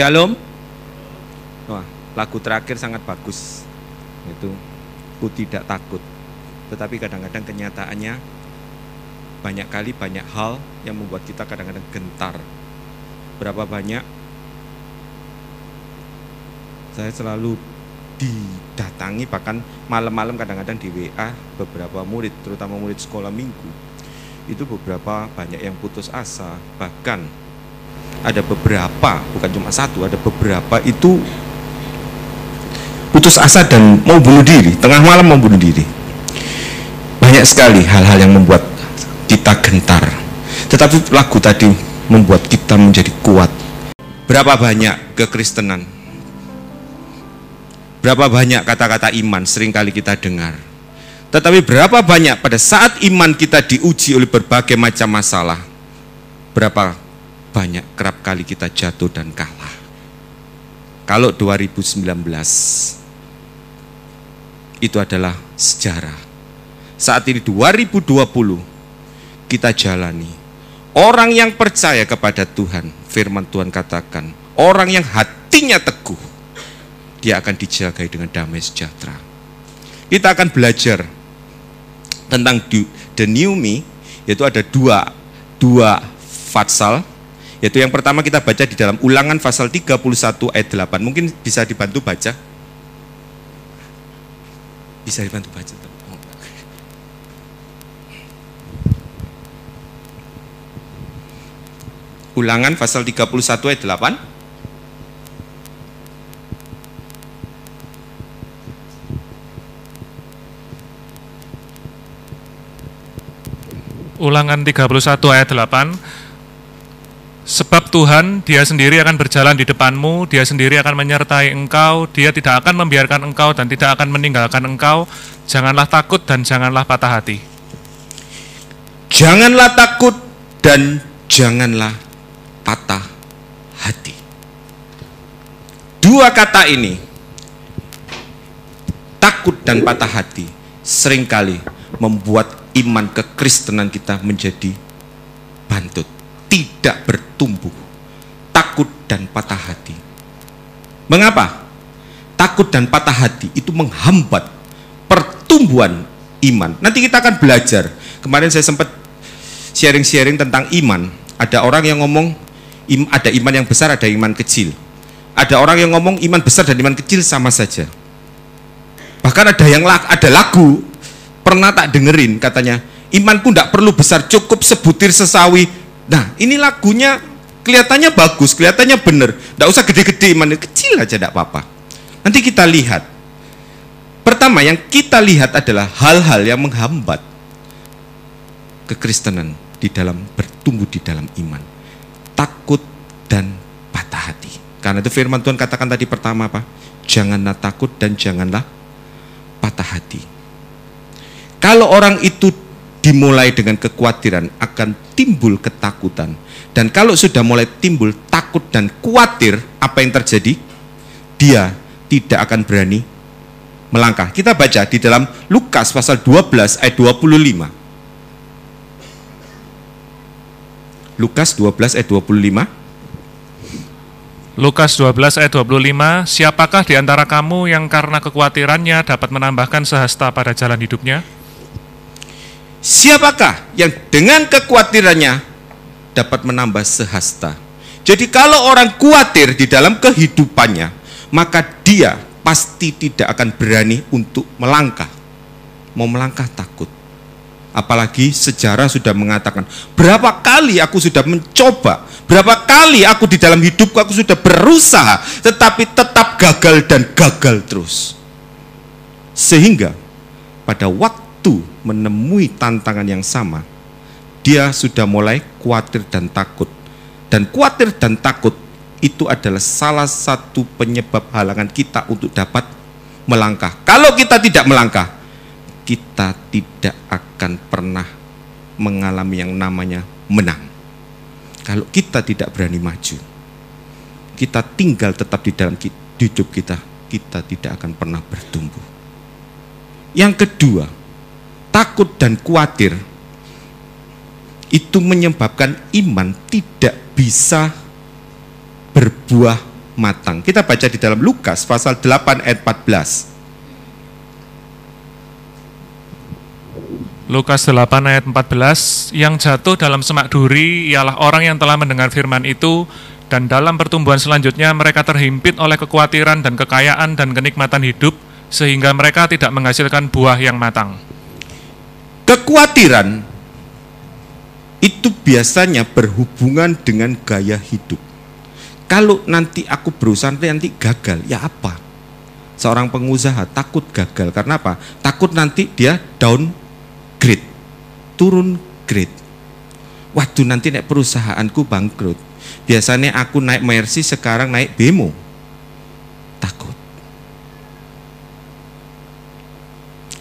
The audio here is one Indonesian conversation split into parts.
Shalom. Wah, lagu terakhir sangat bagus. Itu ku tidak takut. Tetapi kadang-kadang kenyataannya banyak kali banyak hal yang membuat kita kadang-kadang gentar. Berapa banyak saya selalu didatangi bahkan malam-malam kadang-kadang di WA beberapa murid terutama murid sekolah minggu itu beberapa banyak yang putus asa bahkan ada beberapa bukan cuma satu ada beberapa itu putus asa dan mau bunuh diri tengah malam mau bunuh diri banyak sekali hal-hal yang membuat kita gentar tetapi lagu tadi membuat kita menjadi kuat berapa banyak kekristenan Berapa banyak kata-kata iman sering kali kita dengar. Tetapi berapa banyak pada saat iman kita diuji oleh berbagai macam masalah. Berapa banyak kerap kali kita jatuh dan kalah. Kalau 2019 itu adalah sejarah. Saat ini 2020 kita jalani. Orang yang percaya kepada Tuhan, firman Tuhan katakan, orang yang hatinya teguh, dia akan dijagai dengan damai sejahtera. Kita akan belajar tentang the new me, yaitu ada dua, dua fatsal, yaitu yang pertama kita baca di dalam ulangan pasal 31 ayat 8. Mungkin bisa dibantu baca. Bisa dibantu baca. Ulangan pasal 31 ayat 8. Ulangan 31 ayat 8 Sebab Tuhan dia sendiri akan berjalan di depanmu, dia sendiri akan menyertai engkau, dia tidak akan membiarkan engkau dan tidak akan meninggalkan engkau. Janganlah takut dan janganlah patah hati. Janganlah takut dan janganlah patah hati. Dua kata ini, takut dan patah hati, sering kali membuat iman kekristenan kita menjadi bantut, tidak bertumbuh, takut dan patah hati. Mengapa? Takut dan patah hati itu menghambat pertumbuhan iman. Nanti kita akan belajar. Kemarin saya sempat sharing-sharing tentang iman. Ada orang yang ngomong ada iman yang besar, ada iman kecil. Ada orang yang ngomong iman besar dan iman kecil sama saja. Bahkan ada yang ada lagu pernah tak dengerin katanya imanku tidak perlu besar cukup sebutir sesawi nah ini lagunya kelihatannya bagus kelihatannya benar tidak usah gede-gede iman kecil aja tidak apa-apa. Nanti kita lihat. Pertama yang kita lihat adalah hal-hal yang menghambat kekristenan di dalam bertumbuh di dalam iman. Takut dan patah hati. Karena itu firman Tuhan katakan tadi pertama apa? Janganlah takut dan janganlah patah hati. Kalau orang itu dimulai dengan kekhawatiran akan timbul ketakutan. Dan kalau sudah mulai timbul takut dan khawatir, apa yang terjadi? Dia tidak akan berani melangkah. Kita baca di dalam Lukas pasal 12 ayat 25. Lukas 12 ayat 25. Lukas 12 ayat 25, siapakah di antara kamu yang karena kekhawatirannya dapat menambahkan sehasta pada jalan hidupnya? Siapakah yang dengan kekhawatirannya dapat menambah sehasta? Jadi kalau orang khawatir di dalam kehidupannya, maka dia pasti tidak akan berani untuk melangkah. Mau melangkah takut. Apalagi sejarah sudah mengatakan, berapa kali aku sudah mencoba, berapa kali aku di dalam hidupku aku sudah berusaha, tetapi tetap gagal dan gagal terus. Sehingga pada waktu waktu menemui tantangan yang sama, dia sudah mulai khawatir dan takut. Dan khawatir dan takut itu adalah salah satu penyebab halangan kita untuk dapat melangkah. Kalau kita tidak melangkah, kita tidak akan pernah mengalami yang namanya menang. Kalau kita tidak berani maju, kita tinggal tetap di dalam hidup kita, kita tidak akan pernah bertumbuh. Yang kedua, takut dan khawatir itu menyebabkan iman tidak bisa berbuah matang. Kita baca di dalam Lukas pasal 8 ayat 14. Lukas 8 ayat 14, yang jatuh dalam semak duri ialah orang yang telah mendengar firman itu dan dalam pertumbuhan selanjutnya mereka terhimpit oleh kekhawatiran dan kekayaan dan kenikmatan hidup sehingga mereka tidak menghasilkan buah yang matang. Kekhawatiran itu biasanya berhubungan dengan gaya hidup. Kalau nanti aku berusaha nanti gagal, ya apa? Seorang pengusaha takut gagal karena apa? Takut nanti dia down grade, turun grade. Waduh nanti naik perusahaanku bangkrut. Biasanya aku naik Mercy, sekarang naik Bemo. Takut.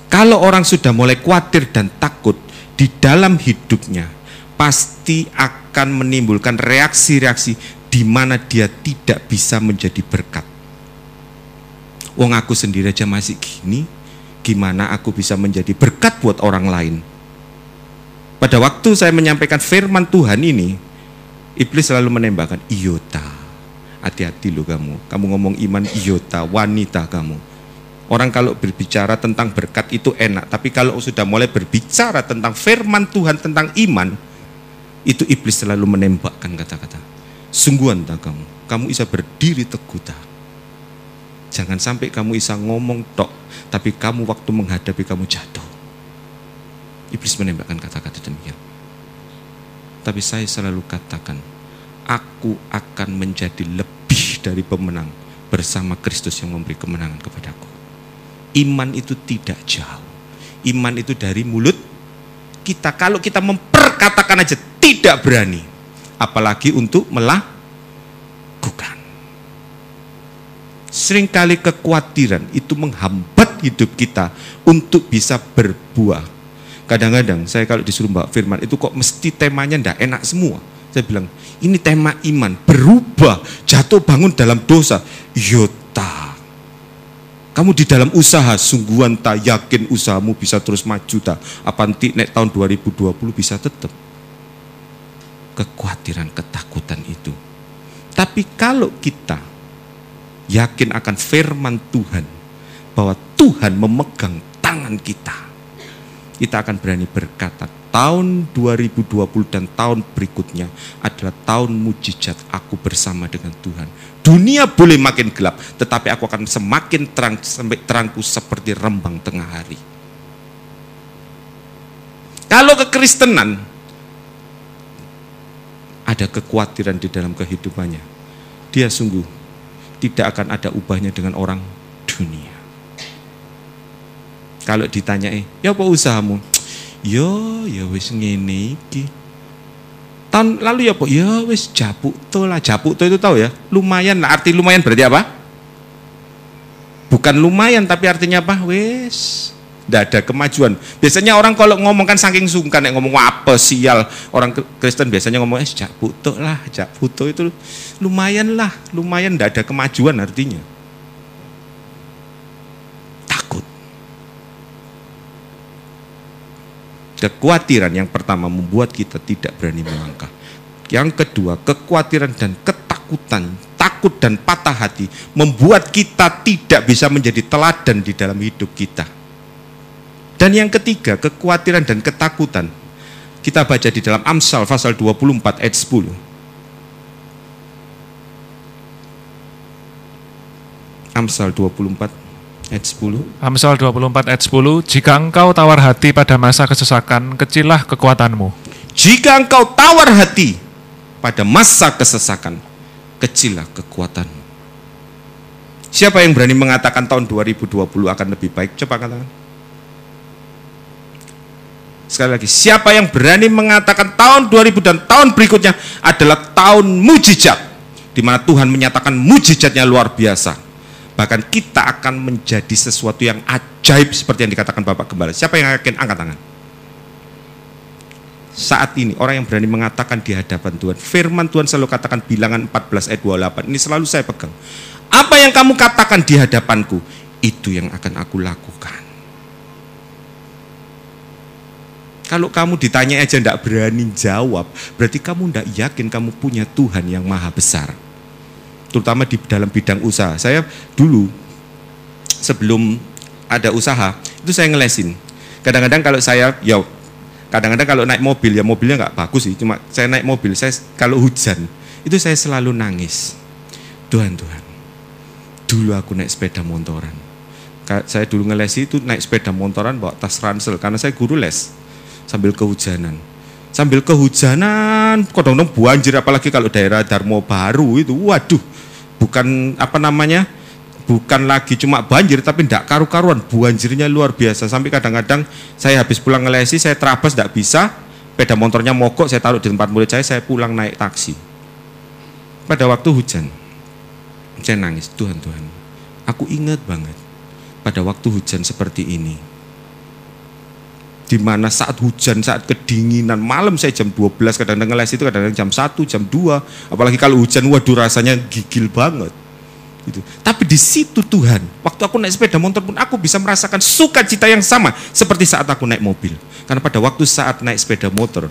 Kalau orang sudah mulai khawatir dan takut di dalam hidupnya, pasti akan menimbulkan reaksi-reaksi di mana dia tidak bisa menjadi berkat. Wong aku sendiri aja masih gini, gimana aku bisa menjadi berkat buat orang lain. Pada waktu saya menyampaikan firman Tuhan ini, iblis selalu menembakkan, iota, hati-hati lo kamu, kamu ngomong iman iota, wanita kamu. Orang kalau berbicara tentang berkat itu enak, tapi kalau sudah mulai berbicara tentang firman Tuhan, tentang iman, itu iblis selalu menembakkan kata-kata. Sungguhan tak kamu, kamu bisa berdiri teguh tak. Jangan sampai kamu bisa ngomong tok, tapi kamu waktu menghadapi kamu jatuh. Iblis menembakkan kata-kata demikian. Tapi saya selalu katakan, aku akan menjadi lebih dari pemenang bersama Kristus yang memberi kemenangan kepadaku. Iman itu tidak jauh. Iman itu dari mulut kita. Kalau kita memperkatakan aja tidak berani. Apalagi untuk melakukan. Seringkali kekhawatiran itu menghambat hidup kita untuk bisa berbuah. Kadang-kadang saya kalau disuruh Mbak Firman itu kok mesti temanya ndak enak semua. Saya bilang, ini tema iman, berubah, jatuh bangun dalam dosa. Yota. Kamu di dalam usaha, sungguhan tak yakin usahamu bisa terus maju tak. Apa nanti nek tahun 2020 bisa tetap. Kekhawatiran, ketakutan itu. Tapi kalau kita yakin akan firman Tuhan bahwa Tuhan memegang tangan kita. Kita akan berani berkata, tahun 2020 dan tahun berikutnya adalah tahun mujizat aku bersama dengan Tuhan. Dunia boleh makin gelap, tetapi aku akan semakin terang sampai terangku seperti rembang tengah hari. Kalau kekristenan ada kekhawatiran di dalam kehidupannya, dia sungguh tidak akan ada ubahnya dengan orang dunia. Kalau ditanya, ya apa usahamu? Yo, ya wis ngene iki. Tahun lalu ya, Pak, ya wis japuk to lah. Japuk to itu tahu ya? Lumayan lah. Arti lumayan berarti apa? Bukan lumayan tapi artinya apa? Wis tidak ada kemajuan. Biasanya orang kalau ngomongkan saking sungkan, ngomong apa sial orang Kristen biasanya ngomong eh jak butuh lah, jak butuh itu lumayan lah, lumayan tidak ada kemajuan artinya. Takut. Kekhawatiran yang pertama membuat kita tidak berani melangkah. Yang kedua, kekhawatiran dan ketakutan, takut dan patah hati membuat kita tidak bisa menjadi teladan di dalam hidup kita dan yang ketiga, kekhawatiran dan ketakutan. Kita baca di dalam Amsal pasal 24 ayat 10. Amsal 24 ayat 10. Amsal 24 ayat 10, jika engkau tawar hati pada masa kesesakan, kecillah kekuatanmu. Jika engkau tawar hati pada masa kesesakan, kecillah kekuatanmu. Siapa yang berani mengatakan tahun 2020 akan lebih baik? Coba katakan. Sekali lagi, siapa yang berani mengatakan tahun 2000 dan tahun berikutnya adalah tahun mujizat, di mana Tuhan menyatakan mujizatnya luar biasa. Bahkan kita akan menjadi sesuatu yang ajaib seperti yang dikatakan Bapak Gembala. Siapa yang yakin angkat tangan? Saat ini orang yang berani mengatakan di hadapan Tuhan, firman Tuhan selalu katakan bilangan 14 ayat 28. Ini selalu saya pegang. Apa yang kamu katakan di hadapanku, itu yang akan aku lakukan. Kalau kamu ditanya aja tidak berani jawab, berarti kamu tidak yakin kamu punya Tuhan yang maha besar. Terutama di dalam bidang usaha. Saya dulu sebelum ada usaha itu saya ngelesin. Kadang-kadang kalau saya ya kadang-kadang kalau naik mobil ya mobilnya nggak bagus sih, cuma saya naik mobil saya kalau hujan itu saya selalu nangis. Tuhan Tuhan, dulu aku naik sepeda motoran. Saya dulu ngelesi itu naik sepeda motoran bawa tas ransel karena saya guru les sambil kehujanan sambil kehujanan kadang-kadang banjir apalagi kalau daerah Darmo Baru itu. Waduh bukan apa namanya bukan lagi cuma banjir tapi tidak karu-karuan. Banjirnya luar biasa. Sampai kadang-kadang saya habis pulang ngelesi saya terabas tidak bisa. Sepeda motornya mogok saya taruh di tempat murid saya saya pulang naik taksi. Pada waktu hujan saya nangis. Tuhan Tuhan aku ingat banget pada waktu hujan seperti ini di mana saat hujan, saat kedinginan, malam saya jam 12, kadang-kadang les itu kadang-kadang jam 1, jam 2, apalagi kalau hujan, waduh rasanya gigil banget. Gitu. Tapi di situ Tuhan, waktu aku naik sepeda motor pun aku bisa merasakan sukacita yang sama seperti saat aku naik mobil. Karena pada waktu saat naik sepeda motor,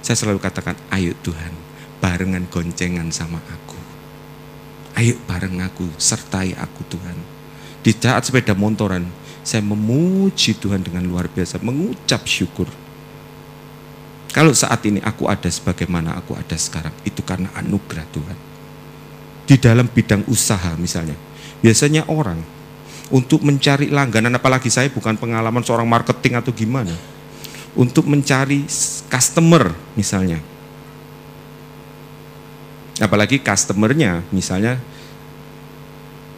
saya selalu katakan, ayo Tuhan, barengan goncengan sama aku. Ayo bareng aku, sertai aku Tuhan. Di saat sepeda motoran, saya memuji Tuhan dengan luar biasa, mengucap syukur. Kalau saat ini aku ada sebagaimana aku ada sekarang, itu karena anugerah Tuhan. Di dalam bidang usaha misalnya, biasanya orang untuk mencari langganan, apalagi saya bukan pengalaman seorang marketing atau gimana, untuk mencari customer misalnya. Apalagi customernya misalnya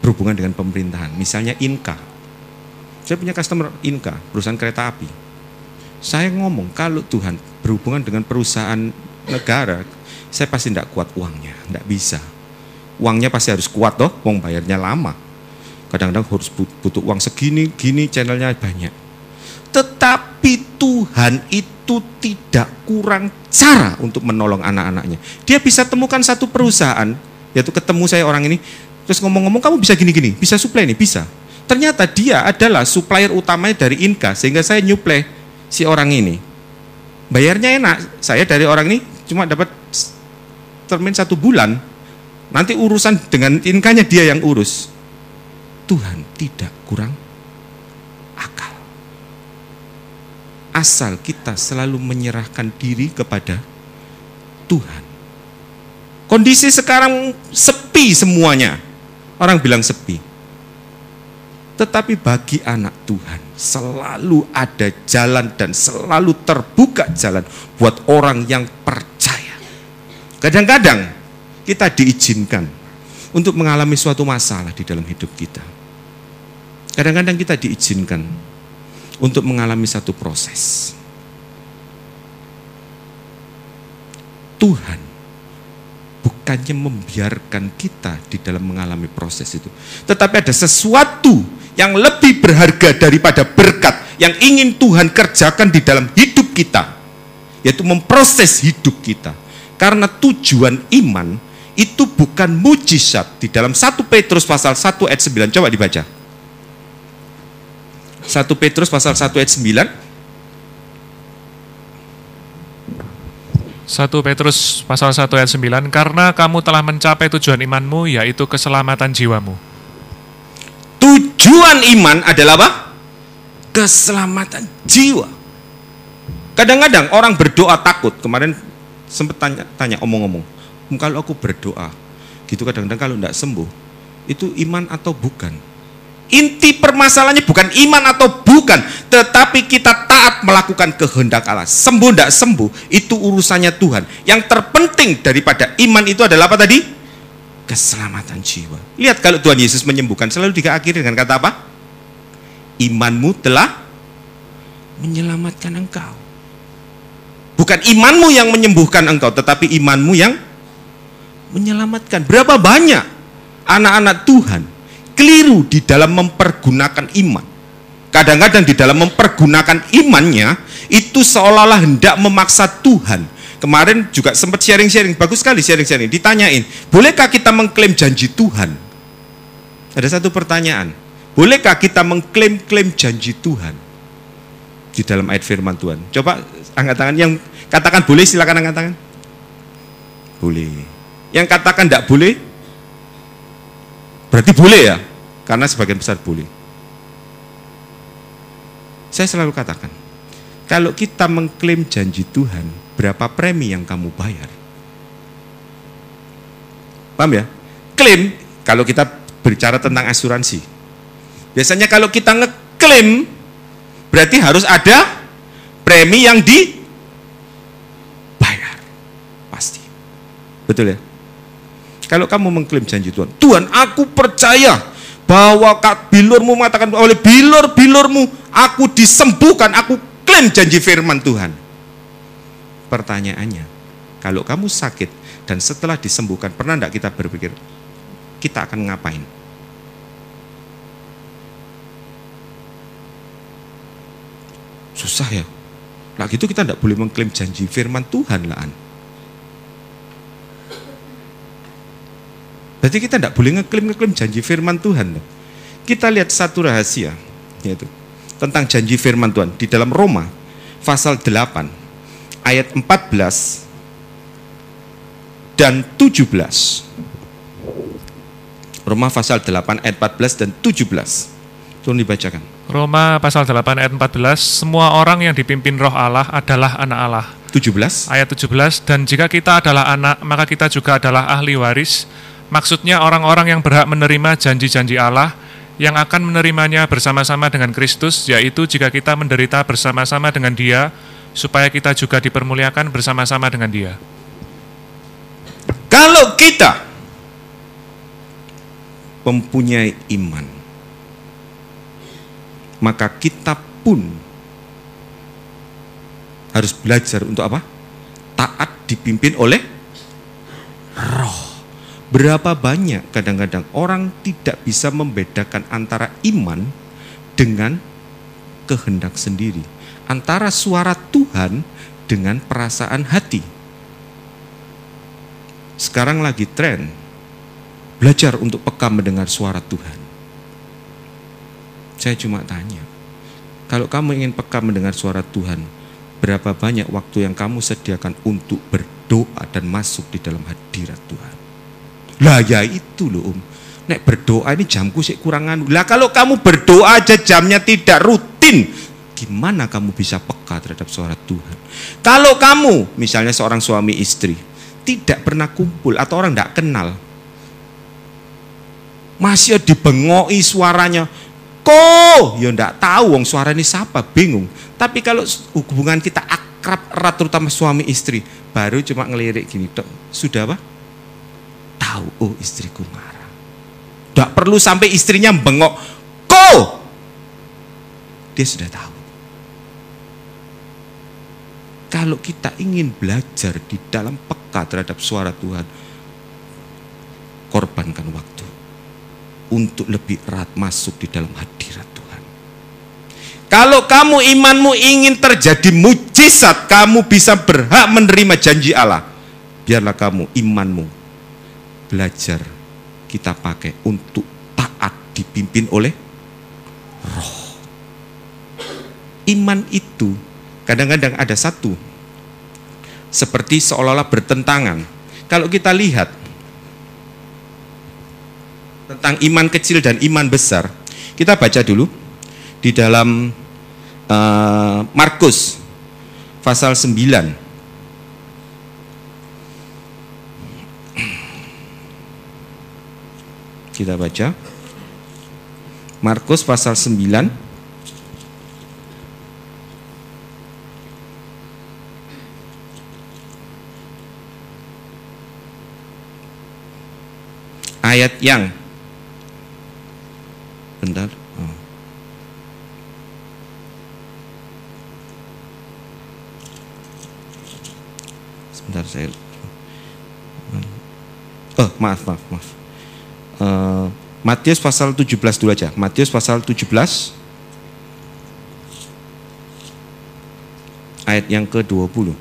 berhubungan dengan pemerintahan, misalnya Inka, saya punya customer Inka, perusahaan kereta api. Saya ngomong, kalau Tuhan berhubungan dengan perusahaan negara, saya pasti tidak kuat uangnya, tidak bisa. Uangnya pasti harus kuat toh, uang bayarnya lama. Kadang-kadang harus butuh uang segini, gini channelnya banyak. Tetapi Tuhan itu tidak kurang cara untuk menolong anak-anaknya. Dia bisa temukan satu perusahaan, yaitu ketemu saya orang ini, terus ngomong-ngomong kamu bisa gini-gini, bisa supply nih, bisa Ternyata dia adalah supplier utamanya dari Inka, sehingga saya nyuplai si orang ini. Bayarnya enak, saya dari orang ini cuma dapat termin satu bulan, nanti urusan dengan Inkanya dia yang urus. Tuhan tidak kurang akal. Asal kita selalu menyerahkan diri kepada Tuhan. Kondisi sekarang sepi semuanya. Orang bilang sepi tetapi bagi anak Tuhan selalu ada jalan dan selalu terbuka jalan buat orang yang percaya. Kadang-kadang kita diizinkan untuk mengalami suatu masalah di dalam hidup kita. Kadang-kadang kita diizinkan untuk mengalami satu proses. Tuhan bukannya membiarkan kita di dalam mengalami proses itu. Tetapi ada sesuatu yang lebih berharga daripada berkat yang ingin Tuhan kerjakan di dalam hidup kita, yaitu memproses hidup kita. Karena tujuan iman itu bukan mujizat di dalam 1 Petrus pasal 1 ayat 9. Coba dibaca. 1 Petrus pasal 1 ayat 9. 1 Petrus pasal 1 ayat 9 Karena kamu telah mencapai tujuan imanmu yaitu keselamatan jiwamu Tujuan iman adalah apa? Keselamatan jiwa. Kadang-kadang orang berdoa takut. Kemarin sempat tanya, tanya omong-omong, kalau aku berdoa, gitu kadang-kadang kalau tidak sembuh, itu iman atau bukan? Inti permasalahannya bukan iman atau bukan, tetapi kita taat melakukan kehendak Allah. Sembuh tidak sembuh, itu urusannya Tuhan. Yang terpenting daripada iman itu adalah apa tadi? Keselamatan jiwa. Lihat kalau Tuhan Yesus menyembuhkan selalu diakhiri dengan kata apa? Imanmu telah menyelamatkan engkau. Bukan imanmu yang menyembuhkan engkau, tetapi imanmu yang menyelamatkan. Berapa banyak anak-anak Tuhan keliru di dalam mempergunakan iman. Kadang-kadang di dalam mempergunakan imannya itu seolah-olah hendak memaksa Tuhan Kemarin juga sempat sharing-sharing, bagus sekali sharing-sharing. Ditanyain, bolehkah kita mengklaim janji Tuhan? Ada satu pertanyaan, bolehkah kita mengklaim-klaim janji Tuhan? Di dalam ayat firman Tuhan. Coba angkat tangan yang katakan boleh silakan angkat tangan. Boleh. Yang katakan tidak boleh Berarti boleh ya? Karena sebagian besar boleh. Saya selalu katakan, kalau kita mengklaim janji Tuhan, berapa premi yang kamu bayar? Paham ya? Klaim, kalau kita berbicara tentang asuransi. Biasanya kalau kita ngeklaim, berarti harus ada premi yang dibayar. Pasti. Betul ya? Kalau kamu mengklaim janji Tuhan, Tuhan aku percaya bahwa bilurmu mengatakan oleh bilur-bilurmu aku disembuhkan, aku klaim janji firman Tuhan. Pertanyaannya, kalau kamu sakit dan setelah disembuhkan, pernah tidak kita berpikir, kita akan ngapain? Susah ya. Nah gitu kita tidak boleh mengklaim janji firman Tuhan lah. Berarti kita tidak boleh ngeklaim-ngeklaim janji firman Tuhan. Kita lihat satu rahasia, yaitu tentang janji firman Tuhan di dalam Roma pasal 8 ayat 14 dan 17. Roma pasal 8 ayat 14 dan 17. Tolong dibacakan. Roma pasal 8 ayat 14, semua orang yang dipimpin roh Allah adalah anak Allah. 17. Ayat 17, dan jika kita adalah anak, maka kita juga adalah ahli waris. Maksudnya orang-orang yang berhak menerima janji-janji Allah, yang akan menerimanya bersama-sama dengan Kristus, yaitu jika kita menderita bersama-sama dengan dia, supaya kita juga dipermuliakan bersama-sama dengan dia. Kalau kita mempunyai iman, maka kita pun harus belajar untuk apa? Taat dipimpin oleh roh. Berapa banyak kadang-kadang orang tidak bisa membedakan antara iman dengan kehendak sendiri. Antara suara Tuhan dengan perasaan hati. Sekarang lagi tren belajar untuk peka mendengar suara Tuhan. Saya cuma tanya, kalau kamu ingin peka mendengar suara Tuhan, berapa banyak waktu yang kamu sediakan untuk berdoa dan masuk di dalam hadirat Tuhan? Lah ya itu loh om. Nek berdoa ini jamku sih kurangan. Lah kalau kamu berdoa aja jamnya tidak rutin, gimana kamu bisa peka terhadap suara Tuhan? Kalau kamu misalnya seorang suami istri tidak pernah kumpul atau orang tidak kenal, masih dibengoi suaranya, Ko, ya ndak tahu wong suara ini siapa, bingung. Tapi kalau hubungan kita akrab erat terutama suami istri, baru cuma ngelirik gini sudah apa? Tahu, oh istriku marah. Tidak perlu sampai istrinya bengok, ko, dia sudah tahu. Kalau kita ingin belajar di dalam peka terhadap suara Tuhan, korbankan waktu untuk lebih erat masuk di dalam hadirat Tuhan. Kalau kamu imanmu ingin terjadi mujizat, kamu bisa berhak menerima janji Allah. Biarlah kamu imanmu belajar kita pakai untuk taat dipimpin oleh roh. Iman itu kadang-kadang ada satu seperti seolah-olah bertentangan. Kalau kita lihat tentang iman kecil dan iman besar, kita baca dulu di dalam uh, Markus pasal 9. Kita baca Markus pasal 9 ayat yang Bentar. Oh. Saya. Oh, maaf, maaf, maaf. Uh, Matius pasal 17 dulu aja. Matius pasal 17 ayat yang ke-20.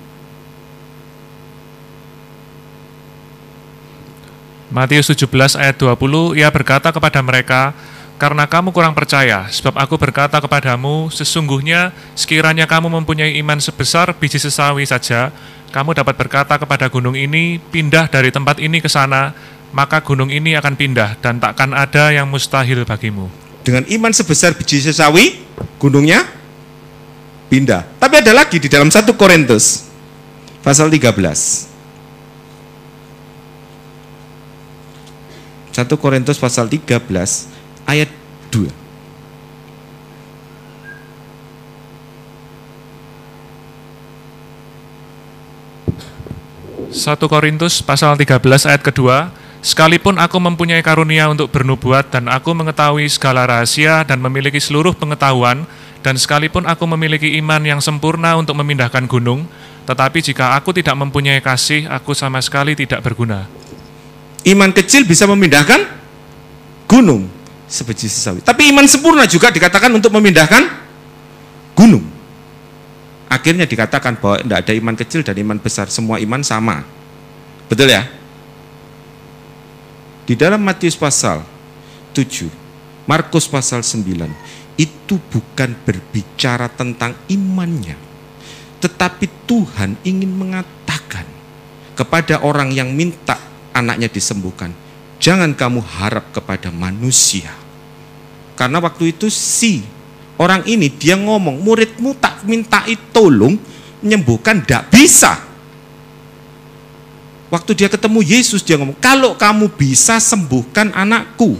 Matius 17 ayat 20, ia berkata kepada mereka, karena kamu kurang percaya, sebab aku berkata kepadamu, sesungguhnya sekiranya kamu mempunyai iman sebesar biji sesawi saja, kamu dapat berkata kepada gunung ini, pindah dari tempat ini ke sana, maka gunung ini akan pindah dan takkan ada yang mustahil bagimu. Dengan iman sebesar biji sesawi, gunungnya pindah. Tapi ada lagi di dalam 1 Korintus pasal 13. 1 Korintus pasal 13 ayat 2. 1 Korintus pasal 13 ayat kedua, Sekalipun aku mempunyai karunia untuk bernubuat dan aku mengetahui segala rahasia dan memiliki seluruh pengetahuan, dan sekalipun aku memiliki iman yang sempurna untuk memindahkan gunung, tetapi jika aku tidak mempunyai kasih, aku sama sekali tidak berguna. Iman kecil bisa memindahkan gunung sebiji sesawi. Tapi iman sempurna juga dikatakan untuk memindahkan gunung. Akhirnya dikatakan bahwa tidak ada iman kecil dan iman besar, semua iman sama. Betul ya? Di dalam Matius pasal 7, Markus pasal 9, itu bukan berbicara tentang imannya. Tetapi Tuhan ingin mengatakan kepada orang yang minta anaknya disembuhkan, jangan kamu harap kepada manusia. Karena waktu itu si orang ini dia ngomong, muridmu tak minta tolong menyembuhkan, tidak bisa. Waktu dia ketemu Yesus dia ngomong, kalau kamu bisa sembuhkan anakku.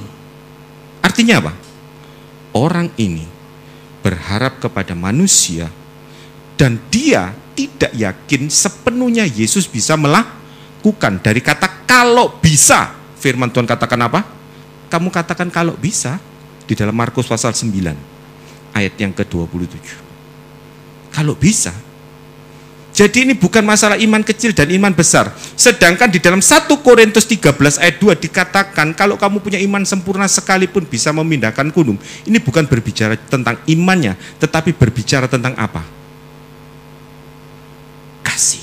Artinya apa? Orang ini berharap kepada manusia dan dia tidak yakin sepenuhnya Yesus bisa melakukan. Dari kata kalau bisa, firman Tuhan katakan apa? Kamu katakan kalau bisa di dalam Markus pasal 9 ayat yang ke-27. Kalau bisa, jadi ini bukan masalah iman kecil dan iman besar. Sedangkan di dalam 1 Korintus 13 ayat 2 dikatakan kalau kamu punya iman sempurna sekalipun bisa memindahkan gunung. Ini bukan berbicara tentang imannya, tetapi berbicara tentang apa? Kasih.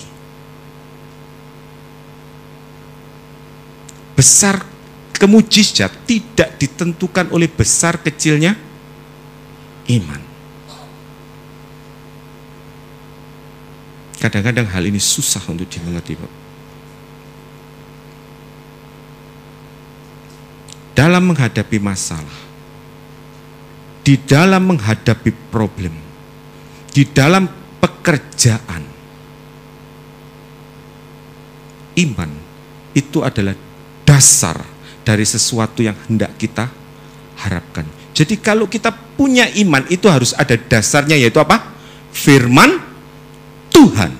Besar kemujizat tidak ditentukan oleh besar kecilnya iman. Kadang-kadang hal ini susah untuk dimengerti, Pak. Dalam menghadapi masalah, di dalam menghadapi problem, di dalam pekerjaan, iman itu adalah dasar dari sesuatu yang hendak kita harapkan. Jadi kalau kita punya iman itu harus ada dasarnya yaitu apa? Firman Tuhan.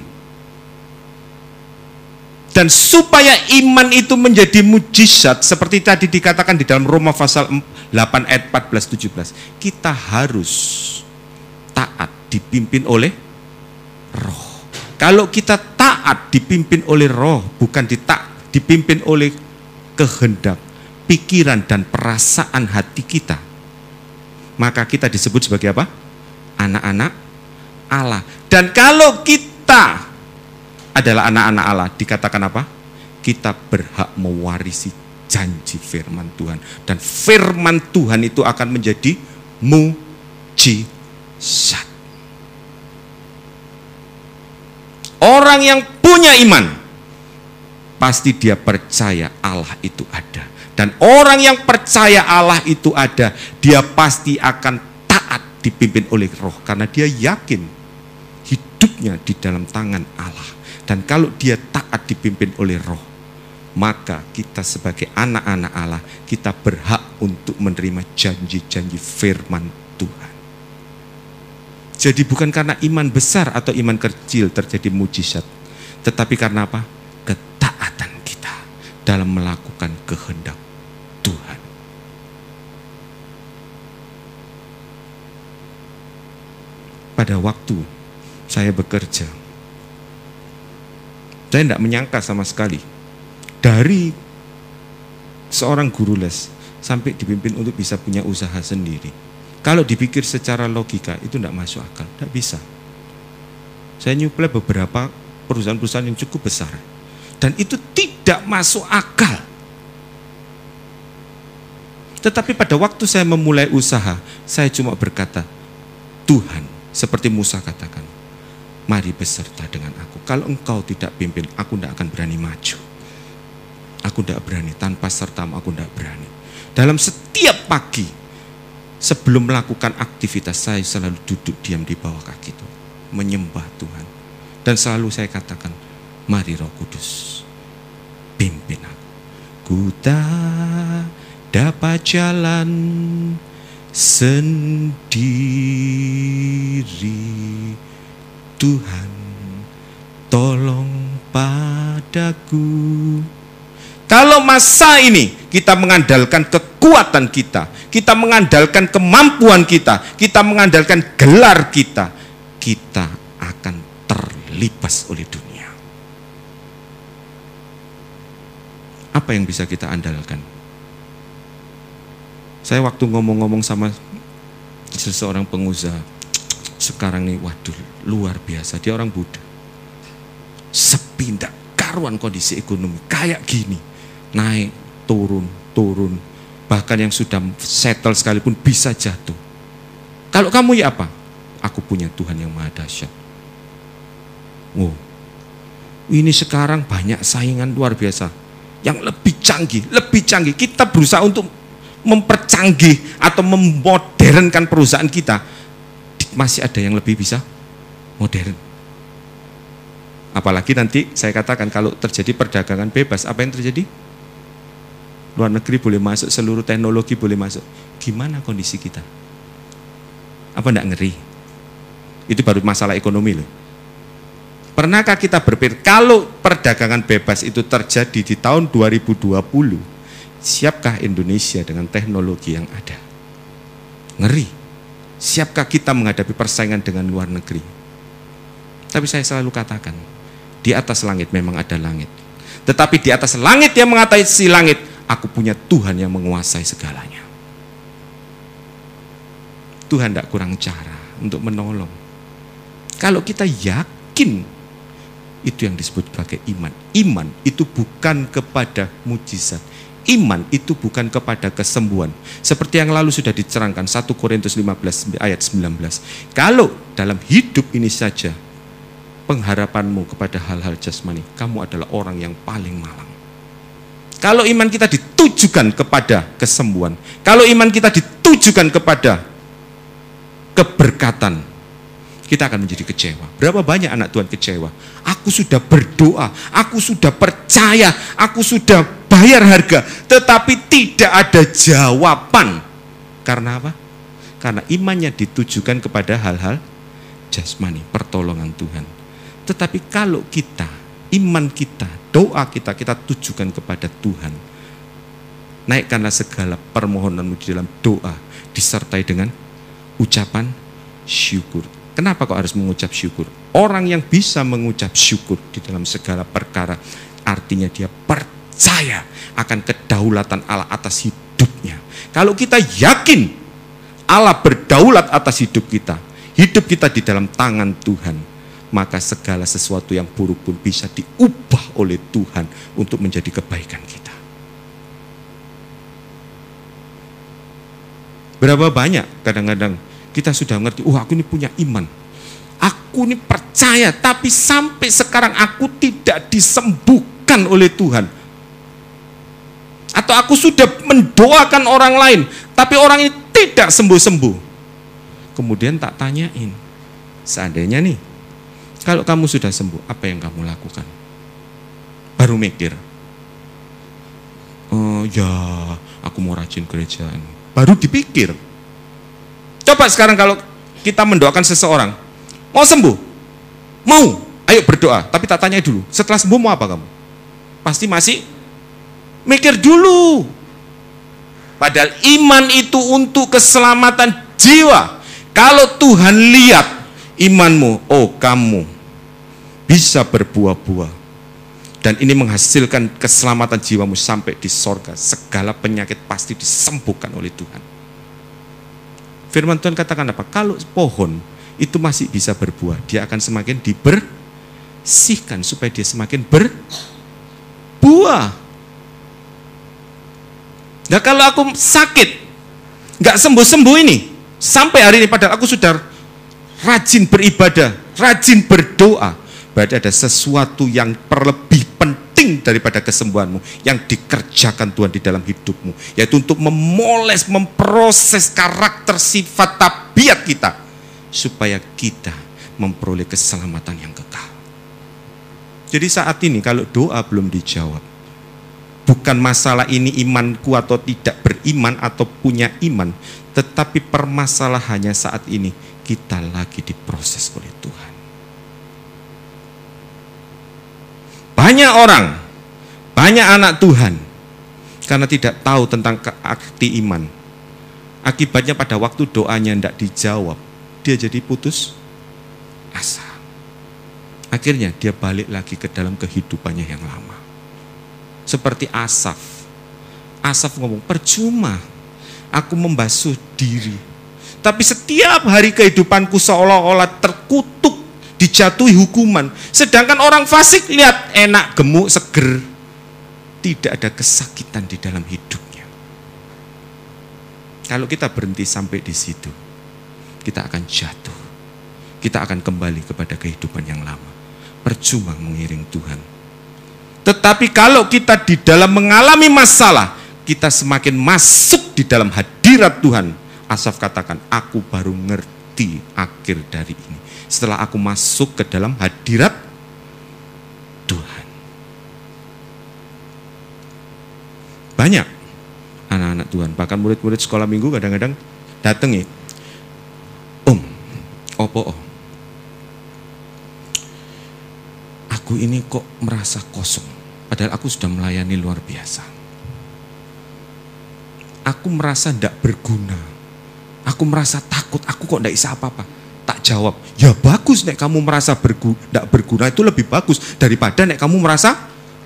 Dan supaya iman itu menjadi mujizat seperti tadi dikatakan di dalam Roma pasal 8 ayat 14 17, kita harus taat dipimpin oleh roh. Kalau kita taat dipimpin oleh roh, bukan ditak, dipimpin oleh kehendak, pikiran dan perasaan hati kita, maka kita disebut sebagai apa? Anak-anak Allah. Dan kalau kita adalah anak-anak Allah, dikatakan apa? Kita berhak mewarisi janji firman Tuhan. Dan firman Tuhan itu akan menjadi mujizat. Orang yang punya iman, pasti dia percaya Allah itu ada. Dan orang yang percaya Allah itu ada, dia pasti akan taat dipimpin oleh roh. Karena dia yakin hidupnya di dalam tangan Allah. Dan kalau dia taat dipimpin oleh roh, maka kita sebagai anak-anak Allah, kita berhak untuk menerima janji-janji firman Tuhan. Jadi bukan karena iman besar atau iman kecil terjadi mujizat, tetapi karena apa? Ketaatan kita dalam melakukan kehendak Tuhan. Pada waktu saya bekerja. Saya tidak menyangka sama sekali. Dari seorang guru les sampai dipimpin untuk bisa punya usaha sendiri. Kalau dipikir secara logika itu tidak masuk akal, tidak bisa. Saya nyuplai beberapa perusahaan-perusahaan yang cukup besar. Dan itu tidak masuk akal. Tetapi pada waktu saya memulai usaha, saya cuma berkata, Tuhan, seperti Musa katakan, mari beserta dengan aku. Kalau engkau tidak pimpin, aku tidak akan berani maju. Aku tidak berani, tanpa sertamu aku tidak berani. Dalam setiap pagi, sebelum melakukan aktivitas, saya selalu duduk diam di bawah kaki Tuhan. Menyembah Tuhan. Dan selalu saya katakan, mari roh kudus, pimpin aku. Ku tak dapat jalan sendiri. Tuhan, tolong padaku. Kalau masa ini kita mengandalkan kekuatan kita, kita mengandalkan kemampuan kita, kita mengandalkan gelar kita, kita akan terlipas oleh dunia. Apa yang bisa kita andalkan? Saya waktu ngomong-ngomong sama seseorang pengusaha, sekarang nih, waduh, luar biasa. Dia orang Buddha. Sepi, karuan kondisi ekonomi, kayak gini naik, turun, turun. Bahkan yang sudah settle sekalipun bisa jatuh. Kalau kamu ya apa? Aku punya Tuhan yang maha dahsyat. Wow. Ini sekarang banyak saingan luar biasa. Yang lebih canggih, lebih canggih. Kita berusaha untuk mempercanggih atau memodernkan perusahaan kita. Masih ada yang lebih bisa modern. Apalagi nanti saya katakan kalau terjadi perdagangan bebas, apa yang terjadi? luar negeri boleh masuk, seluruh teknologi boleh masuk. Gimana kondisi kita? Apa enggak ngeri? Itu baru masalah ekonomi loh. Pernahkah kita berpikir kalau perdagangan bebas itu terjadi di tahun 2020, siapkah Indonesia dengan teknologi yang ada? Ngeri. Siapkah kita menghadapi persaingan dengan luar negeri? Tapi saya selalu katakan, di atas langit memang ada langit. Tetapi di atas langit yang mengatasi langit aku punya Tuhan yang menguasai segalanya. Tuhan tidak kurang cara untuk menolong. Kalau kita yakin itu yang disebut sebagai iman. Iman itu bukan kepada mujizat. Iman itu bukan kepada kesembuhan. Seperti yang lalu sudah dicerangkan 1 Korintus 15 ayat 19. Kalau dalam hidup ini saja pengharapanmu kepada hal-hal jasmani, kamu adalah orang yang paling malang. Kalau iman kita ditujukan kepada kesembuhan, kalau iman kita ditujukan kepada keberkatan, kita akan menjadi kecewa. Berapa banyak anak Tuhan kecewa? Aku sudah berdoa, aku sudah percaya, aku sudah bayar harga, tetapi tidak ada jawaban. Karena apa? Karena imannya ditujukan kepada hal-hal jasmani, pertolongan Tuhan. Tetapi kalau kita, iman kita doa kita kita tujukan kepada Tuhan. Naikkanlah segala permohonanmu di dalam doa disertai dengan ucapan syukur. Kenapa kau harus mengucap syukur? Orang yang bisa mengucap syukur di dalam segala perkara artinya dia percaya akan kedaulatan Allah atas hidupnya. Kalau kita yakin Allah berdaulat atas hidup kita, hidup kita di dalam tangan Tuhan, maka segala sesuatu yang buruk pun bisa diubah oleh Tuhan untuk menjadi kebaikan kita. Berapa banyak kadang-kadang kita sudah ngerti, oh aku ini punya iman. Aku ini percaya, tapi sampai sekarang aku tidak disembuhkan oleh Tuhan. Atau aku sudah mendoakan orang lain, tapi orang ini tidak sembuh-sembuh. Kemudian tak tanyain, seandainya nih kalau kamu sudah sembuh, apa yang kamu lakukan? Baru mikir. Oh ya, aku mau rajin kerjaan. Baru dipikir. Coba sekarang kalau kita mendoakan seseorang, mau sembuh? Mau, ayo berdoa. Tapi tak tanya dulu, setelah sembuh mau apa kamu? Pasti masih mikir dulu. Padahal iman itu untuk keselamatan jiwa. Kalau Tuhan lihat imanmu, oh kamu bisa berbuah-buah. Dan ini menghasilkan keselamatan jiwamu sampai di sorga. Segala penyakit pasti disembuhkan oleh Tuhan. Firman Tuhan katakan apa? Kalau pohon itu masih bisa berbuah, dia akan semakin dibersihkan supaya dia semakin berbuah. Nah kalau aku sakit, nggak sembuh-sembuh ini, sampai hari ini padahal aku sudah rajin beribadah, rajin berdoa, berarti ada sesuatu yang perlebih penting penting daripada kesembuhanmu yang dikerjakan Tuhan di dalam hidupmu, yaitu untuk memoles, memproses karakter, sifat, tabiat kita supaya kita memperoleh keselamatan yang kekal. Jadi saat ini kalau doa belum dijawab, bukan masalah ini imanku atau tidak beriman atau punya iman, tetapi permasalahannya saat ini kita lagi diproses oleh Tuhan. Banyak orang, banyak anak Tuhan karena tidak tahu tentang arti iman. Akibatnya pada waktu doanya tidak dijawab, dia jadi putus asa. Akhirnya dia balik lagi ke dalam kehidupannya yang lama. Seperti Asaf. Asaf ngomong, percuma aku membasuh diri. Tapi setiap hari kehidupanku seolah-olah terkutuk, dijatuhi hukuman. Sedangkan orang fasik lihat enak, gemuk, seger. Tidak ada kesakitan di dalam hidupnya. Kalau kita berhenti sampai di situ, kita akan jatuh. Kita akan kembali kepada kehidupan yang lama percuma mengiring Tuhan. Tetapi kalau kita di dalam mengalami masalah, kita semakin masuk di dalam hadirat Tuhan. Asaf katakan, aku baru ngerti akhir dari ini. Setelah aku masuk ke dalam hadirat Tuhan. Banyak anak-anak Tuhan, bahkan murid-murid sekolah minggu kadang-kadang datang ya. Om, opo oh aku ini kok merasa kosong. Padahal aku sudah melayani luar biasa. Aku merasa tidak berguna. Aku merasa takut, aku kok tidak bisa apa-apa. Tak jawab, ya bagus nek kamu merasa tidak berguna itu lebih bagus daripada nek kamu merasa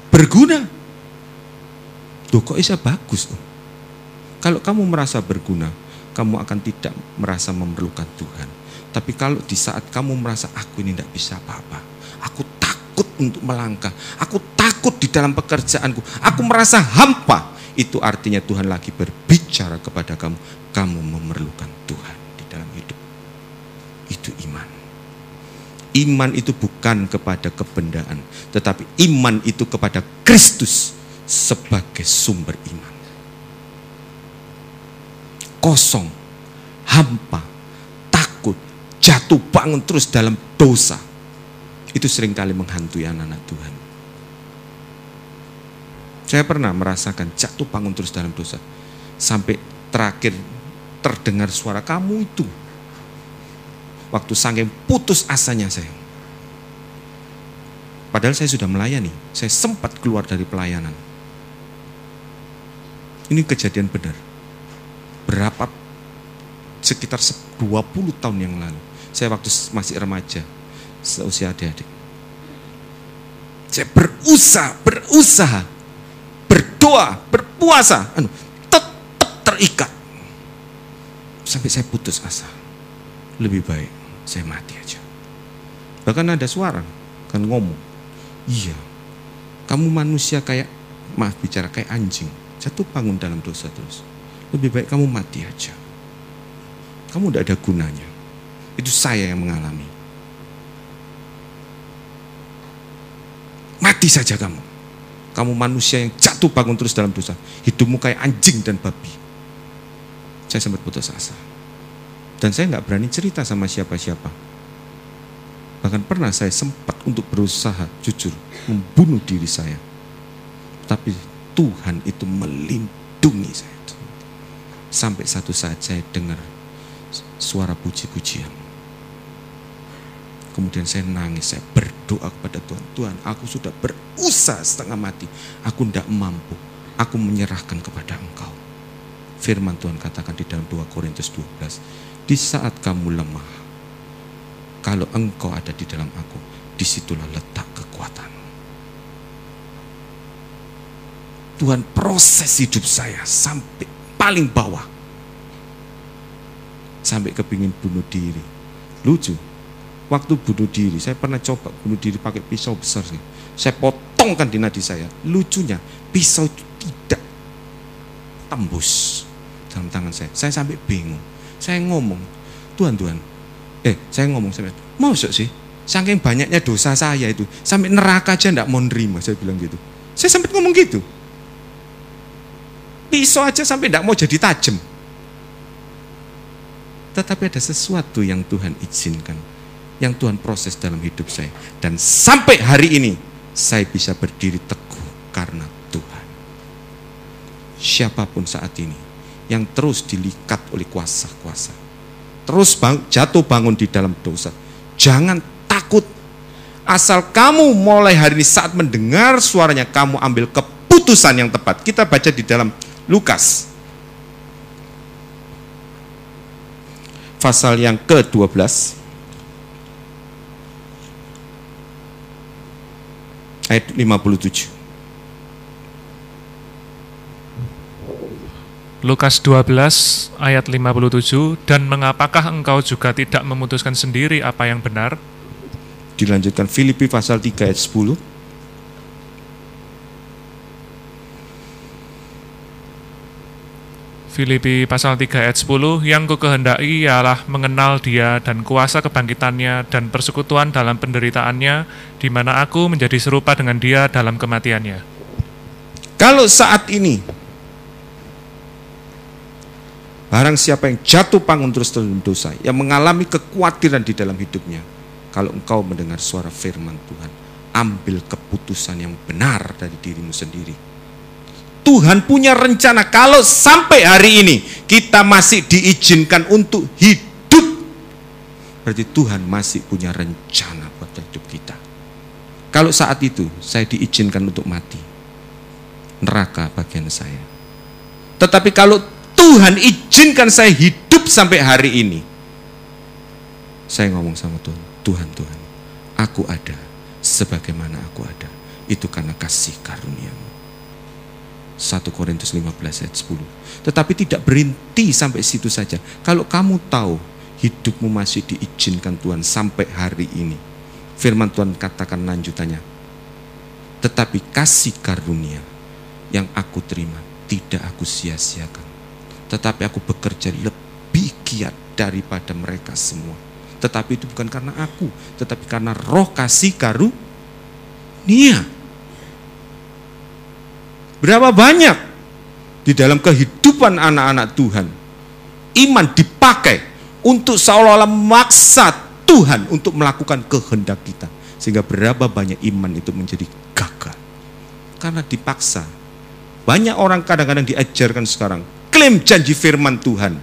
berguna. Tuh kok bisa bagus tuh. Kalau kamu merasa berguna, kamu akan tidak merasa memerlukan Tuhan. Tapi kalau di saat kamu merasa aku ini tidak bisa apa-apa, aku takut untuk melangkah. Aku takut di dalam pekerjaanku. Aku merasa hampa. Itu artinya Tuhan lagi berbicara kepada kamu. Kamu memerlukan Tuhan. Itu iman. Iman itu bukan kepada kebendaan. Tetapi iman itu kepada Kristus sebagai sumber iman. Kosong, hampa, takut, jatuh bangun terus dalam dosa itu sering kali menghantui anak-anak Tuhan. Saya pernah merasakan jatuh bangun terus dalam dosa. Sampai terakhir terdengar suara kamu itu. Waktu saking putus asanya saya. Padahal saya sudah melayani. Saya sempat keluar dari pelayanan. Ini kejadian benar. Berapa sekitar 20 tahun yang lalu. Saya waktu masih remaja seusia adik-adik. Saya berusaha, berusaha, berdoa, berpuasa, anu, tetap terikat. Sampai saya putus asa. Lebih baik saya mati aja. Bahkan ada suara kan ngomong, iya, kamu manusia kayak, maaf bicara kayak anjing, jatuh bangun dalam dosa terus. Lebih baik kamu mati aja. Kamu tidak ada gunanya. Itu saya yang mengalami. Mati saja kamu. Kamu manusia yang jatuh bangun terus dalam dosa. Hidupmu kayak anjing dan babi. Saya sempat putus asa. Dan saya nggak berani cerita sama siapa-siapa. Bahkan pernah saya sempat untuk berusaha jujur membunuh diri saya. Tapi Tuhan itu melindungi saya. Sampai satu saat saya dengar suara puji-pujian. Kemudian saya nangis, saya berdoa kepada Tuhan. Tuhan, aku sudah berusaha setengah mati. Aku tidak mampu. Aku menyerahkan kepada Engkau. Firman Tuhan katakan di dalam 2 Korintus 12. Di saat kamu lemah, kalau engkau ada di dalam aku, di situlah letak kekuatan. Tuhan proses hidup saya sampai paling bawah. Sampai kepingin bunuh diri. Lucu, waktu bunuh diri, saya pernah coba bunuh diri pakai pisau besar sih. Saya potongkan di nadi saya. Lucunya, pisau itu tidak tembus dalam tangan saya. Saya sampai bingung. Saya ngomong, Tuhan Tuhan, eh saya ngomong sama mau sih, saking banyaknya dosa saya itu, sampai neraka aja enggak mau nerima, saya bilang gitu. Saya sempat ngomong gitu. Pisau aja sampai tidak mau jadi tajam. Tetapi ada sesuatu yang Tuhan izinkan. Yang Tuhan proses dalam hidup saya. Dan sampai hari ini, saya bisa berdiri teguh karena Tuhan. Siapa pun saat ini, yang terus dilikat oleh kuasa-kuasa. Terus bang, jatuh bangun di dalam dosa. Jangan takut. Asal kamu mulai hari ini saat mendengar suaranya, kamu ambil keputusan yang tepat. Kita baca di dalam Lukas. Pasal yang ke-12. Ayat 57. Lukas 12 ayat 57 dan mengapakah engkau juga tidak memutuskan sendiri apa yang benar? Dilanjutkan Filipi pasal 3 ayat 10. Filipi pasal 3 ayat 10 yang ku kehendaki ialah mengenal dia dan kuasa kebangkitannya dan persekutuan dalam penderitaannya di mana aku menjadi serupa dengan dia dalam kematiannya. Kalau saat ini barang siapa yang jatuh bangun terus dalam dosa, yang mengalami kekhawatiran di dalam hidupnya, kalau engkau mendengar suara firman Tuhan, ambil keputusan yang benar dari dirimu sendiri Tuhan punya rencana kalau sampai hari ini kita masih diizinkan untuk hidup. Berarti Tuhan masih punya rencana buat hidup kita. Kalau saat itu saya diizinkan untuk mati, neraka bagian saya. Tetapi kalau Tuhan izinkan saya hidup sampai hari ini, saya ngomong sama Tuhan, Tuhan, Tuhan, aku ada sebagaimana aku ada. Itu karena kasih karunia 1 Korintus 15 ayat 10. Tetapi tidak berhenti sampai situ saja. Kalau kamu tahu hidupmu masih diizinkan Tuhan sampai hari ini. Firman Tuhan katakan lanjutannya. Tetapi kasih karunia yang aku terima tidak aku sia-siakan. Tetapi aku bekerja lebih giat daripada mereka semua. Tetapi itu bukan karena aku, tetapi karena roh kasih karunia Berapa banyak di dalam kehidupan anak-anak Tuhan iman dipakai untuk seolah-olah memaksa Tuhan untuk melakukan kehendak kita. Sehingga berapa banyak iman itu menjadi gagal. Karena dipaksa. Banyak orang kadang-kadang diajarkan sekarang. Klaim janji firman Tuhan.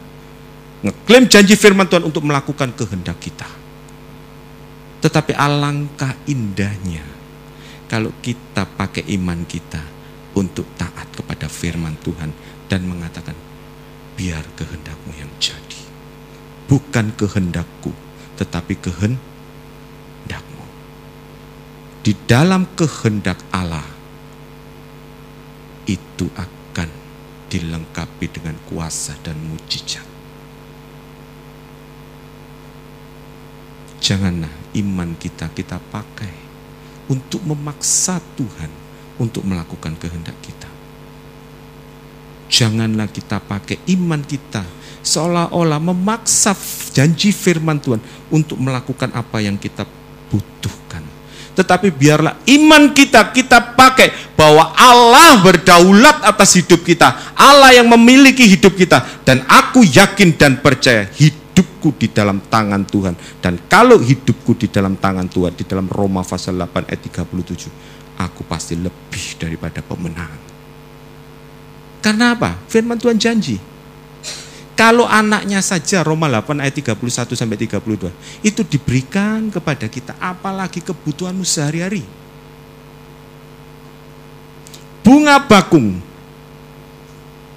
Ngeklaim janji firman Tuhan untuk melakukan kehendak kita. Tetapi alangkah indahnya kalau kita pakai iman kita untuk taat kepada firman Tuhan dan mengatakan, biar kehendakmu yang jadi. Bukan kehendakku, tetapi kehendakmu. Di dalam kehendak Allah, itu akan dilengkapi dengan kuasa dan mujizat. Janganlah iman kita kita pakai untuk memaksa Tuhan untuk melakukan kehendak kita. Janganlah kita pakai iman kita seolah-olah memaksa janji firman Tuhan untuk melakukan apa yang kita butuhkan. Tetapi biarlah iman kita kita pakai bahwa Allah berdaulat atas hidup kita. Allah yang memiliki hidup kita dan aku yakin dan percaya hidupku di dalam tangan Tuhan. Dan kalau hidupku di dalam tangan Tuhan di dalam Roma pasal 8 ayat 37 aku pasti lebih daripada pemenang. Karena apa? Firman Tuhan janji. Kalau anaknya saja Roma 8 ayat 31 sampai 32 itu diberikan kepada kita apalagi kebutuhanmu sehari-hari. Bunga bakung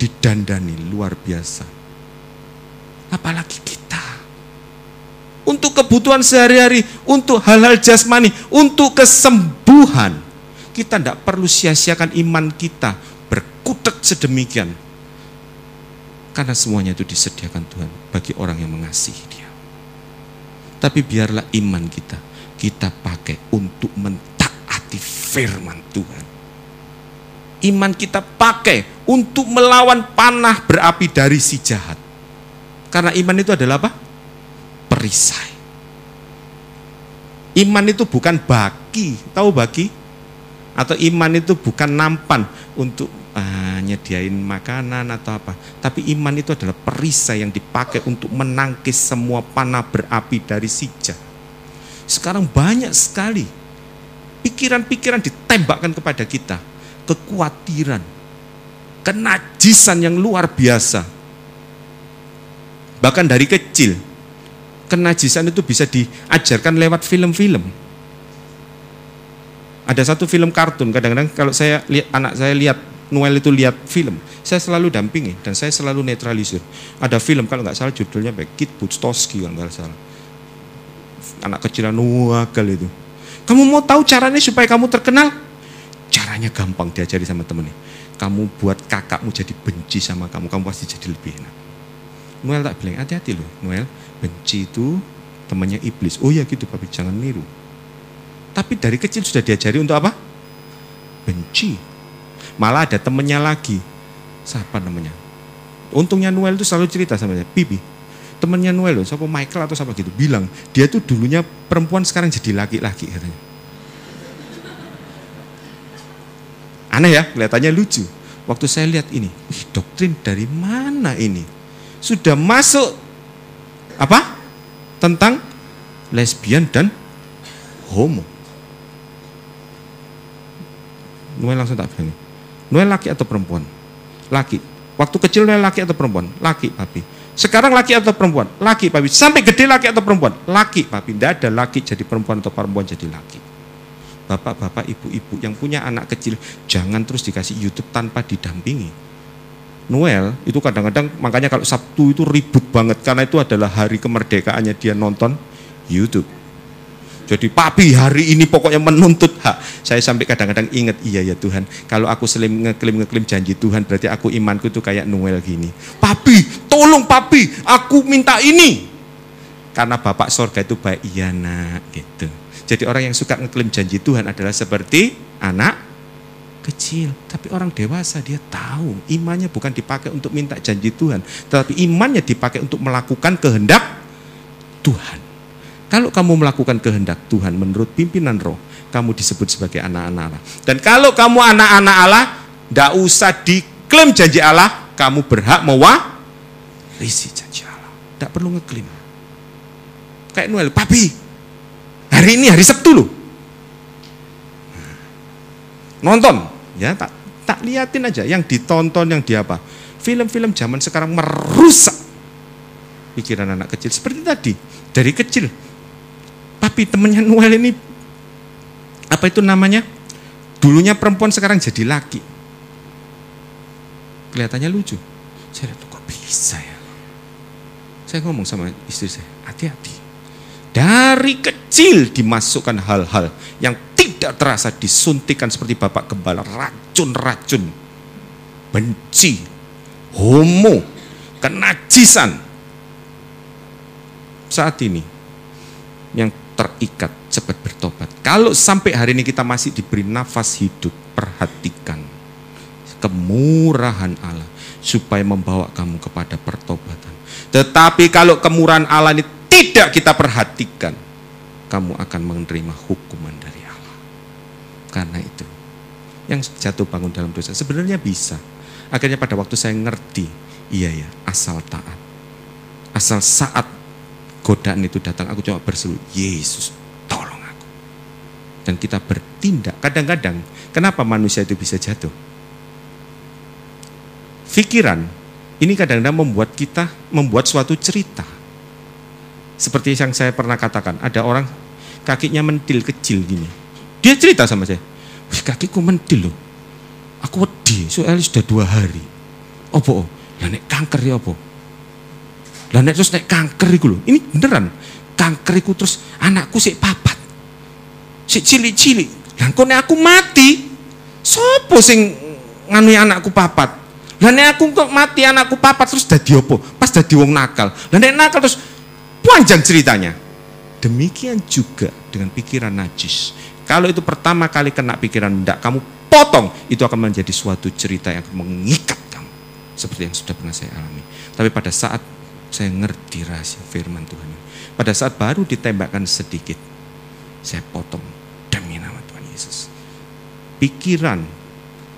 didandani luar biasa. Apalagi kita. Untuk kebutuhan sehari-hari, untuk hal-hal jasmani, untuk kesembuhan kita tidak perlu sia-siakan iman kita berkutek sedemikian. Karena semuanya itu disediakan Tuhan bagi orang yang mengasihi dia. Tapi biarlah iman kita, kita pakai untuk mentaati firman Tuhan. Iman kita pakai untuk melawan panah berapi dari si jahat. Karena iman itu adalah apa? Perisai. Iman itu bukan baki, tahu baki? Atau iman itu bukan nampan untuk ah, nyediain makanan atau apa. Tapi iman itu adalah perisai yang dipakai untuk menangkis semua panah berapi dari sijah. Sekarang banyak sekali pikiran-pikiran ditembakkan kepada kita. Kekhawatiran, kenajisan yang luar biasa. Bahkan dari kecil, kenajisan itu bisa diajarkan lewat film-film. Ada satu film kartun, kadang-kadang kalau saya lihat anak saya lihat Noel itu lihat film, saya selalu dampingi dan saya selalu netralisir. Ada film kalau nggak salah judulnya Kit Butstowski kalau nggak salah. Anak kecilan nuagal itu. Kamu mau tahu caranya supaya kamu terkenal? Caranya gampang diajari sama temennya. Kamu buat kakakmu jadi benci sama kamu, kamu pasti jadi lebih enak. Noel tak bilang, hati-hati loh Noel, benci itu temannya iblis. Oh ya gitu, tapi jangan niru. Tapi dari kecil sudah diajari untuk apa? Benci. Malah ada temennya lagi. Siapa namanya? Untungnya Noel itu selalu cerita sama saya, Bibi, temennya Noel loh, siapa Michael atau siapa gitu, bilang, dia tuh dulunya perempuan sekarang jadi laki-laki katanya. Aneh ya, kelihatannya lucu. Waktu saya lihat ini, doktrin dari mana ini? Sudah masuk apa? Tentang lesbian dan homo. Noel langsung tak bilang, Noel laki atau perempuan? Laki. Waktu kecil Noel laki atau perempuan? Laki, papi. Sekarang laki atau perempuan? Laki, papi. Sampai gede laki atau perempuan? Laki, papi. Tidak ada laki jadi perempuan atau perempuan jadi laki. Bapak-bapak, ibu-ibu yang punya anak kecil, jangan terus dikasih YouTube tanpa didampingi. Noel itu kadang-kadang makanya kalau Sabtu itu ribut banget karena itu adalah hari kemerdekaannya dia nonton YouTube. Jadi papi hari ini pokoknya menuntut hak. Saya sampai kadang-kadang ingat, iya ya Tuhan, kalau aku selim ngeklaim ngeklaim janji Tuhan, berarti aku imanku itu kayak Noel gini. Papi, tolong papi, aku minta ini. Karena Bapak sorga itu baik, iya nak, gitu. Jadi orang yang suka ngeklaim janji Tuhan adalah seperti anak kecil. Tapi orang dewasa dia tahu imannya bukan dipakai untuk minta janji Tuhan. Tetapi imannya dipakai untuk melakukan kehendak Tuhan. Kalau kamu melakukan kehendak Tuhan menurut pimpinan roh, kamu disebut sebagai anak-anak Allah. Dan kalau kamu anak-anak Allah, tidak usah diklaim janji Allah, kamu berhak mewarisi janji Allah. Tidak perlu ngeklaim. Kayak Noel, papi, hari ini hari Sabtu loh. Nonton, ya tak tak liatin aja yang ditonton yang di apa. Film-film zaman sekarang merusak pikiran anak kecil seperti tadi dari kecil tapi temennya Noel ini apa itu namanya? Dulunya perempuan sekarang jadi laki. Kelihatannya lucu. Saya kok bisa ya. Saya ngomong sama istri saya, hati-hati. Dari kecil dimasukkan hal-hal yang tidak terasa disuntikan seperti bapak gembala, racun-racun, benci, homo, kenajisan. Saat ini yang terikat, cepat bertobat. Kalau sampai hari ini kita masih diberi nafas hidup, perhatikan kemurahan Allah supaya membawa kamu kepada pertobatan. Tetapi kalau kemurahan Allah ini tidak kita perhatikan, kamu akan menerima hukuman dari Allah. Karena itu, yang jatuh bangun dalam dosa sebenarnya bisa. Akhirnya pada waktu saya ngerti, iya ya, asal taat. Asal saat godaan itu datang, aku cuma berseru, Yesus tolong aku. Dan kita bertindak. Kadang-kadang, kenapa manusia itu bisa jatuh? Pikiran, ini kadang-kadang membuat kita, membuat suatu cerita. Seperti yang saya pernah katakan, ada orang kakinya mentil kecil gini. Dia cerita sama saya, Wih, kakiku mentil loh. Aku wedi, soalnya sudah dua hari. Opo, oh, lah nek kanker ya opo? Lah nek terus nek kanker iku lho. Ini beneran. Kanker iku terus anakku sik papat. Sik cilik-cilik. Lah kok nek aku mati, sopo sing nganu anakku papat? Lah nek aku kok mati anakku papat terus dadi opo? Pas dadi wong nakal. Lah nek nakal terus panjang ceritanya. Demikian juga dengan pikiran najis. Kalau itu pertama kali kena pikiran tidak kamu potong, itu akan menjadi suatu cerita yang mengikat kamu. Seperti yang sudah pernah saya alami. Tapi pada saat saya ngerti rahasia firman Tuhan ini. Pada saat baru ditembakkan sedikit, saya potong demi nama Tuhan Yesus. pikiran,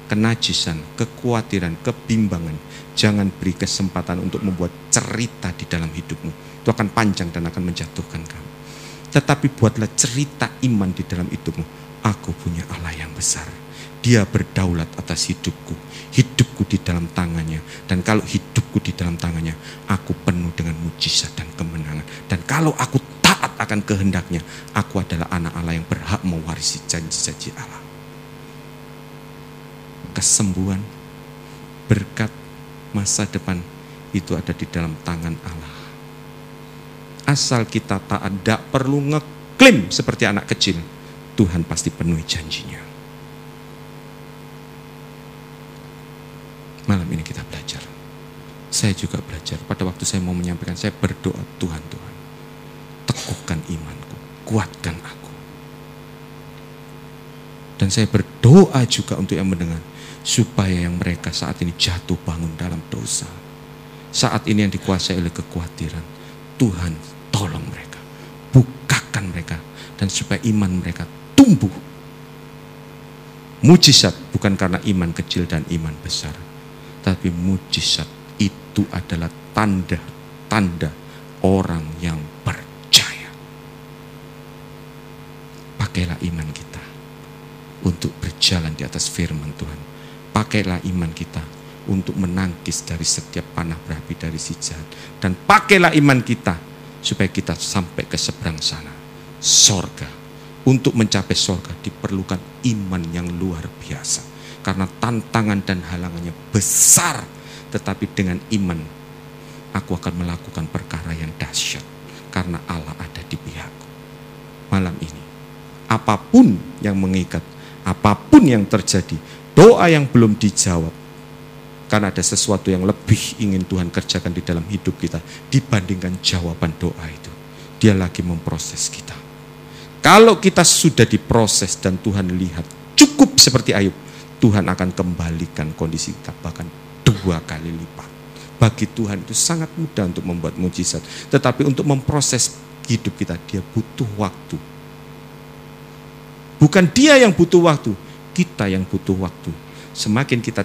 kenajisan, kekhawatiran, kebimbangan. Jangan beri kesempatan untuk membuat cerita di dalam hidupmu. Itu akan panjang dan akan menjatuhkan kamu. Tetapi buatlah cerita iman di dalam hidupmu. Aku punya Allah yang besar. Dia berdaulat atas hidupku. Hidupku di dalam tangannya. Dan kalau hidupku di dalam tangannya, aku penuh dengan mujizat dan kemenangan. Dan kalau aku taat akan kehendaknya, aku adalah anak Allah yang berhak mewarisi janji-janji Allah. Kesembuhan, berkat, masa depan itu ada di dalam tangan Allah. Asal kita taat, tidak perlu ngeklaim seperti anak kecil. Tuhan pasti penuhi janjinya. Malam ini kita belajar. Saya juga belajar. Pada waktu saya mau menyampaikan, saya berdoa, Tuhan, Tuhan. Teguhkan imanku, kuatkan aku. Dan saya berdoa juga untuk yang mendengar supaya yang mereka saat ini jatuh bangun dalam dosa. Saat ini yang dikuasai oleh kekhawatiran. Tuhan tolong mereka. Bukakan mereka. Dan supaya iman mereka tumbuh. Mujizat bukan karena iman kecil dan iman besar. Tapi mujizat itu adalah tanda-tanda orang yang percaya. Pakailah iman kita untuk berjalan di atas firman Tuhan pakailah iman kita untuk menangkis dari setiap panah berapi dari si jahat. Dan pakailah iman kita supaya kita sampai ke seberang sana. Sorga. Untuk mencapai sorga diperlukan iman yang luar biasa. Karena tantangan dan halangannya besar. Tetapi dengan iman aku akan melakukan perkara yang dahsyat. Karena Allah ada di pihakku. Malam ini. Apa pun yang mengikat, apa pun yang terjadi, doa yang belum dijawab karena ada sesuatu yang lebih ingin Tuhan kerjakan di dalam hidup kita dibandingkan jawaban doa itu. Dia lagi memproses kita. Kalau kita sudah diproses dan Tuhan lihat cukup seperti Ayub, Tuhan akan kembalikan kondisi kita bahkan dua kali lipat. Bagi Tuhan itu sangat mudah untuk membuat mujizat, tetapi untuk memproses hidup kita dia butuh waktu. Bukan dia yang butuh waktu, kita yang butuh waktu. Semakin kita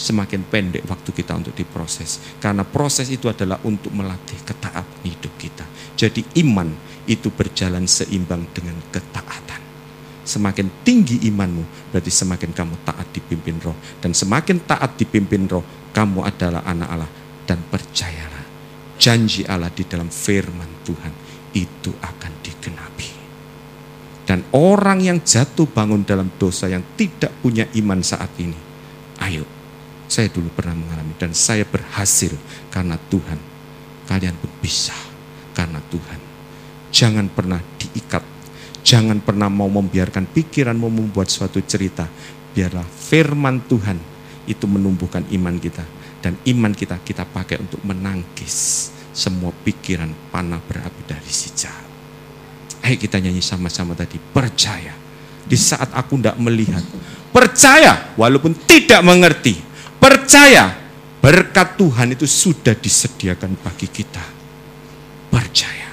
semakin pendek waktu kita untuk diproses. Karena proses itu adalah untuk melatih ketaatan hidup kita. Jadi iman itu berjalan seimbang dengan ketaatan. Semakin tinggi imanmu, berarti semakin kamu taat dipimpin roh. Dan semakin taat dipimpin roh, kamu adalah anak Allah. Dan percayalah, janji Allah di dalam firman Tuhan itu akan digenapi. Dan orang yang jatuh bangun dalam dosa yang tidak punya iman saat ini. Ayo, saya dulu pernah mengalami dan saya berhasil karena Tuhan. Kalian pun bisa karena Tuhan. Jangan pernah diikat. Jangan pernah mau membiarkan pikiranmu membuat suatu cerita. Biarlah firman Tuhan itu menumbuhkan iman kita. Dan iman kita kita pakai untuk menangkis semua pikiran panah berapi dari si jahat. Ayo kita nyanyi sama-sama tadi. Percaya. Di saat aku tidak melihat. Percaya walaupun tidak mengerti. Percaya berkat Tuhan itu sudah disediakan bagi kita. Percaya.